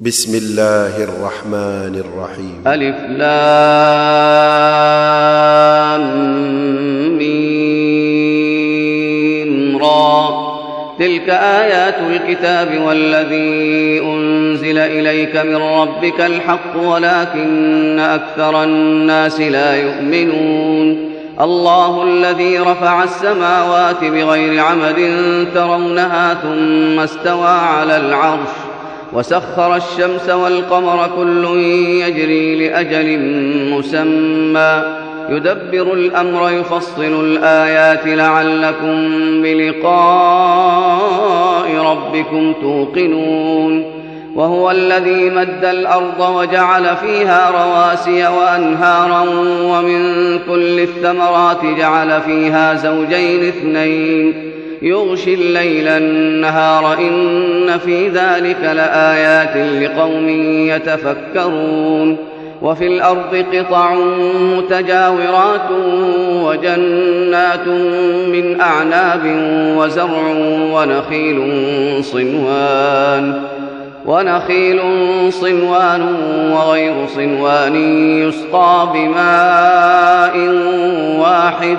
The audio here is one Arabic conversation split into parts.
بسم الله الرحمن الرحيم ألف لام را تلك آيات الكتاب والذي أنزل إليك من ربك الحق ولكن أكثر الناس لا يؤمنون الله الذي رفع السماوات بغير عمد ترونها ثم استوى على العرش وسخر الشمس والقمر كل يجري لأجل مسمى. يدبر الأمر يفصل الآيات لعلكم بلقاء ربكم توقنون. وهو الذي مد الأرض وجعل فيها رواسي وأنهارا ومن كل الثمرات جعل فيها زوجين اثنين. يغشي الليل النهار إن في ذلك لآيات لقوم يتفكرون وفي الأرض قطع متجاورات وجنات من أعناب وزرع ونخيل صنوان ونخيل صنوان وغير صنوان يسقى بماء واحد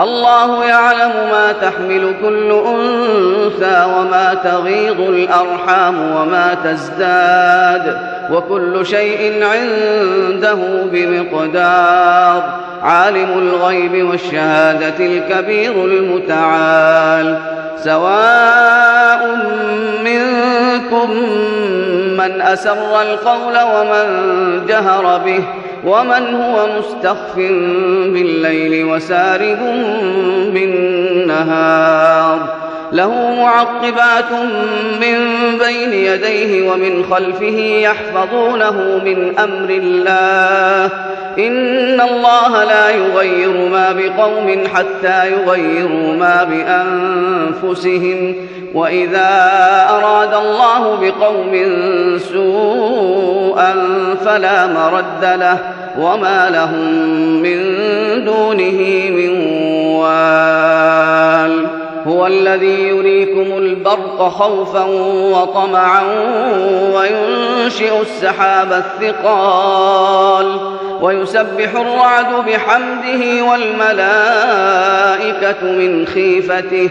الله يعلم ما تحمل كل أنثى وما تغيض الأرحام وما تزداد وكل شيء عنده بمقدار. عالم الغيب والشهادة الكبير المتعال. سواء منكم من أسر القول ومن جهر به ومن هو مستخف بالليل وسارب بالنهار له معقبات من بين يديه ومن خلفه يحفظونه من أمر الله. إن الله لا يغير ما بقوم حتى يغيروا ما بأنفسهم. وإذا أراد الله بقوم سوءا فلا مرد له وما لهم من دونه من وال هو الذي يريكم البرق خوفا وطمعا وينشئ السحاب الثقال ويسبح الرعد بحمده والملائكة من خيفته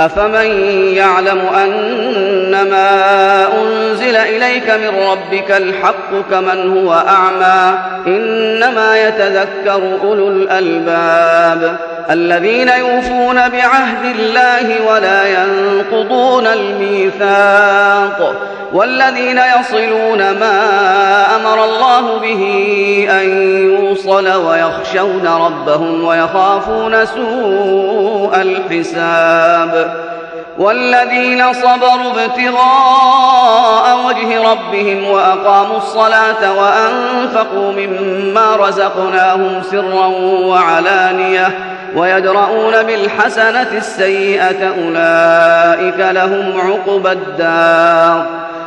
أفمن يعلم أنما أنزل إليك من ربك الحق كمن هو أعمى إنما يتذكر أولو الألباب الذين يوفون بعهد الله ولا ينقضون الميثاق والذين يصلون ما أمر الله به أن يوصل ويخشون ربهم ويخافون سوء الحساب والذين صبروا ابتغاء وجه ربهم وأقاموا الصلاة وأنفقوا مما رزقناهم سرا وعلانية ويدرؤون بالحسنة السيئة أولئك لهم عقبى الدار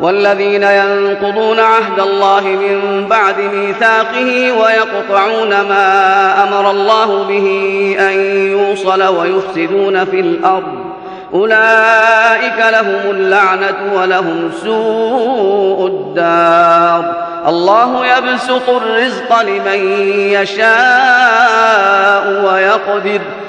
والذين ينقضون عهد الله من بعد ميثاقه ويقطعون ما أمر الله به أن يوصل ويفسدون في الأرض. أولئك لهم اللعنة ولهم سوء الدار. الله يبسط الرزق لمن يشاء ويقدر.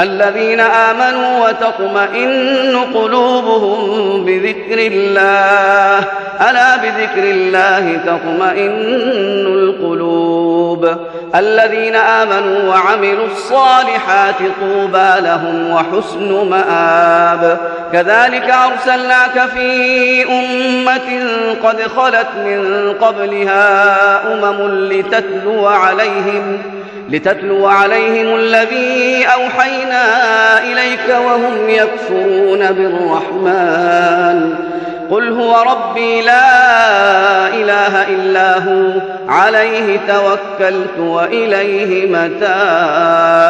الذين آمنوا وتطمئن قلوبهم بذكر الله. ألا بذكر الله تطمئن القلوب. الذين آمنوا وعملوا الصالحات طوبى لهم وحسن مآب. كذلك أرسلناك في أمة قد خلت من قبلها أمم لتتلو عليهم لتتلو عليهم الذي أوحينا إليك وهم يكفرون بالرحمن. قل هو ربي لا إله إلا هو عليه توكلت وإليه متاب.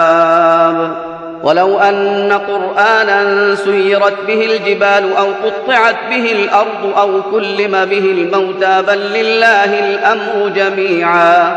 ولو أن قرآنا سيرت به الجبال أو قطعت به الأرض أو كلم به الموتى بل لله الأمر جميعا.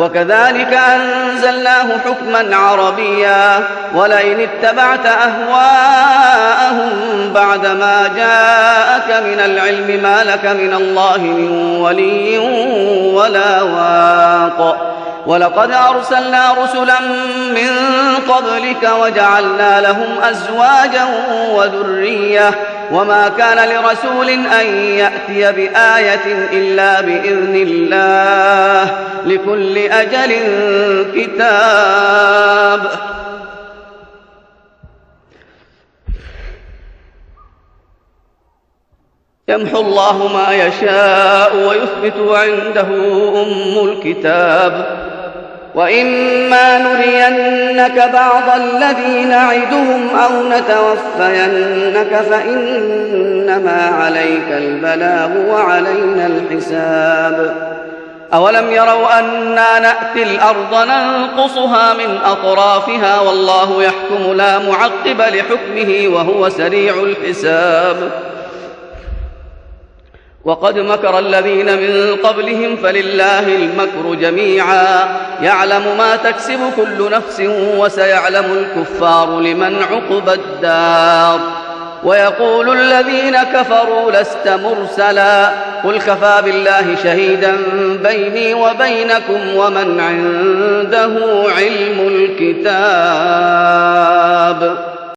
وكذلك أنزلناه حكما عربيا. ولئن اتبعت أهواءهم بعدما جاءك من العلم ما لك من الله من ولي ولا واق. ولقد أرسلنا رسلا من قبلك وجعلنا لهم أزواجا وذرية. وما كان لرسول أن يأتي بآية إلا بإذن الله لكل أجل كتاب يمحو الله ما يشاء ويثبت عنده أم الكتاب وإما نرينك بعض الذي نعدهم أو نتوفينك فإنما عليك البلاغ وعلينا الحساب أولم يروا أنا نأتي الأرض ننقصها من أطرافها والله يحكم لا معقب لحكمه وهو سريع الحساب وقد مكر الذين من قبلهم فلله المكر جميعا يعلم ما تكسب كل نفس وسيعلم الكفار لمن عقب الدار. ويقول الذين كفروا لست مرسلا. قل كفى بالله شهيدا بيني وبينكم ومن عنده علم الكتاب.